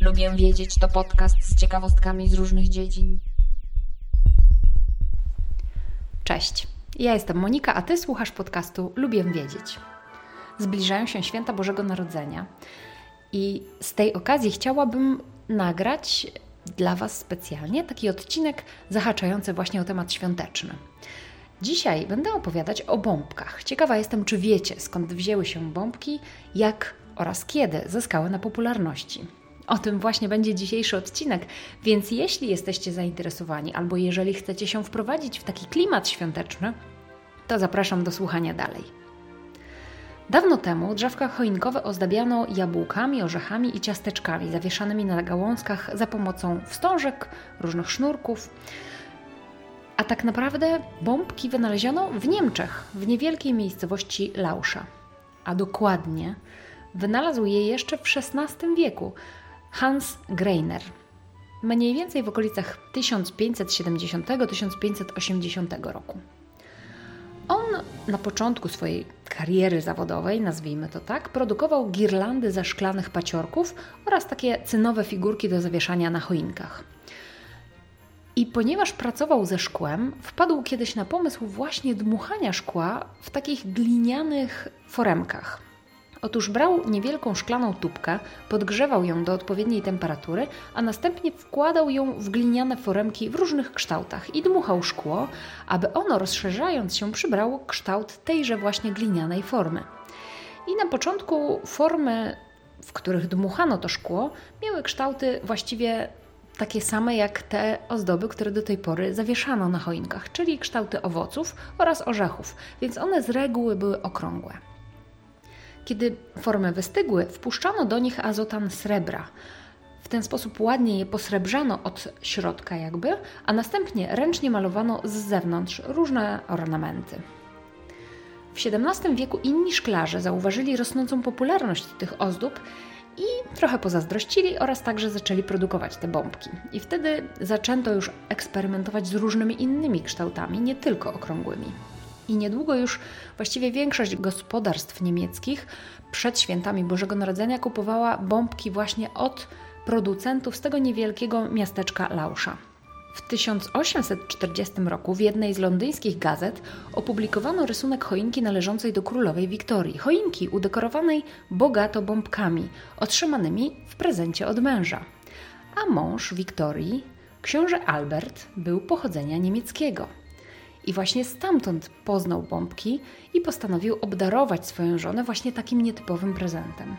Lubię wiedzieć to podcast z ciekawostkami z różnych dziedzin. Cześć, ja jestem Monika, a Ty słuchasz podcastu Lubię Wiedzieć. Zbliżają się święta Bożego Narodzenia i z tej okazji chciałabym nagrać dla Was specjalnie taki odcinek zahaczający właśnie o temat świąteczny. Dzisiaj będę opowiadać o bombkach. Ciekawa jestem, czy wiecie skąd wzięły się bombki, jak oraz kiedy zyskały na popularności. O tym właśnie będzie dzisiejszy odcinek, więc jeśli jesteście zainteresowani albo jeżeli chcecie się wprowadzić w taki klimat świąteczny, to zapraszam do słuchania dalej. Dawno temu drzewka choinkowe ozdabiano jabłkami, orzechami i ciasteczkami zawieszanymi na gałązkach za pomocą wstążek, różnych sznurków. A tak naprawdę bombki wynaleziono w Niemczech, w niewielkiej miejscowości Lausza. A dokładnie wynalazł je jeszcze w XVI wieku Hans Greiner. Mniej więcej w okolicach 1570-1580 roku. On na początku swojej kariery zawodowej, nazwijmy to tak, produkował girlandy ze szklanych paciorków oraz takie cynowe figurki do zawieszania na choinkach. I ponieważ pracował ze szkłem, wpadł kiedyś na pomysł właśnie dmuchania szkła w takich glinianych foremkach. Otóż brał niewielką szklaną tubkę, podgrzewał ją do odpowiedniej temperatury, a następnie wkładał ją w gliniane foremki w różnych kształtach i dmuchał szkło, aby ono rozszerzając się przybrało kształt tejże właśnie glinianej formy. I na początku formy, w których dmuchano to szkło, miały kształty właściwie takie same jak te ozdoby, które do tej pory zawieszano na choinkach, czyli kształty owoców oraz orzechów, więc one z reguły były okrągłe. Kiedy formy wystygły, wpuszczano do nich azotan srebra. W ten sposób ładnie je posrebrzano od środka jakby, a następnie ręcznie malowano z zewnątrz różne ornamenty. W XVII wieku inni szklarze zauważyli rosnącą popularność tych ozdób i trochę pozazdrościli oraz także zaczęli produkować te bombki. I wtedy zaczęto już eksperymentować z różnymi innymi kształtami, nie tylko okrągłymi. I niedługo już właściwie większość gospodarstw niemieckich przed świętami Bożego Narodzenia kupowała bombki właśnie od producentów z tego niewielkiego miasteczka Lausza. W 1840 roku w jednej z londyńskich gazet opublikowano rysunek choinki należącej do królowej Wiktorii. Choinki udekorowanej bogato bombkami, otrzymanymi w prezencie od męża. A mąż Wiktorii, książę Albert, był pochodzenia niemieckiego. I właśnie stamtąd poznał bombki i postanowił obdarować swoją żonę właśnie takim nietypowym prezentem.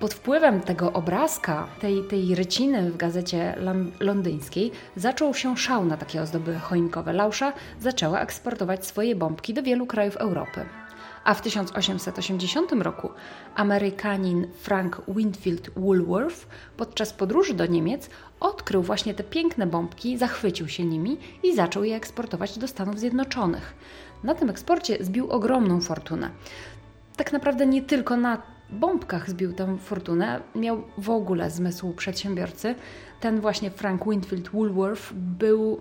Pod wpływem tego obrazka, tej, tej ryciny w gazecie londyńskiej, zaczął się szał na takie ozdoby choinkowe. Lausza zaczęła eksportować swoje bombki do wielu krajów Europy a w 1880 roku Amerykanin Frank Winfield Woolworth podczas podróży do Niemiec odkrył właśnie te piękne bombki, zachwycił się nimi i zaczął je eksportować do Stanów Zjednoczonych. Na tym eksporcie zbił ogromną fortunę. Tak naprawdę nie tylko na bombkach zbił tę fortunę, miał w ogóle zmysł przedsiębiorcy. Ten właśnie Frank Winfield Woolworth był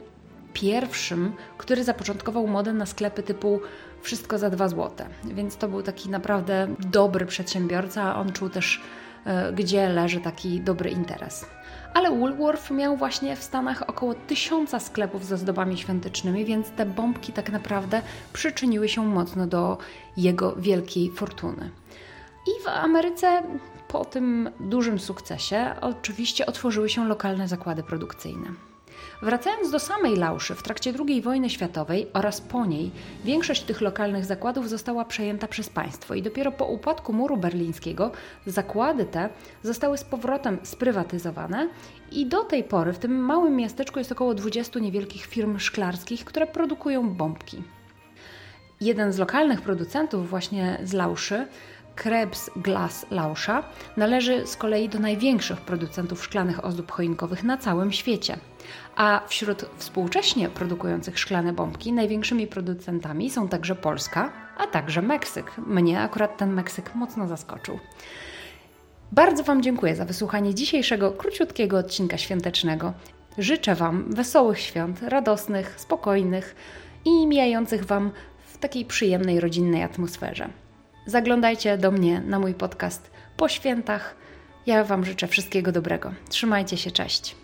pierwszym, który zapoczątkował modę na sklepy typu wszystko za 2 zł. Więc to był taki naprawdę dobry przedsiębiorca, on czuł też, e, gdzie leży taki dobry interes. Ale Woolworth miał właśnie w Stanach około tysiąca sklepów z ozdobami świątecznymi, więc te bombki tak naprawdę przyczyniły się mocno do jego wielkiej fortuny. I w Ameryce po tym dużym sukcesie oczywiście otworzyły się lokalne zakłady produkcyjne. Wracając do samej Lauszy, w trakcie II wojny światowej oraz po niej większość tych lokalnych zakładów została przejęta przez państwo i dopiero po upadku muru berlińskiego zakłady te zostały z powrotem sprywatyzowane i do tej pory w tym małym miasteczku jest około 20 niewielkich firm szklarskich, które produkują bombki. Jeden z lokalnych producentów właśnie z Lauszy Krebs Glass Lauscha należy z kolei do największych producentów szklanych ozdób choinkowych na całym świecie. A wśród współcześnie produkujących szklane bombki największymi producentami są także Polska, a także Meksyk. Mnie akurat ten Meksyk mocno zaskoczył. Bardzo Wam dziękuję za wysłuchanie dzisiejszego króciutkiego odcinka świątecznego. Życzę Wam wesołych świąt, radosnych, spokojnych i mijających Wam w takiej przyjemnej, rodzinnej atmosferze. Zaglądajcie do mnie na mój podcast po świętach. Ja Wam życzę wszystkiego dobrego. Trzymajcie się, cześć.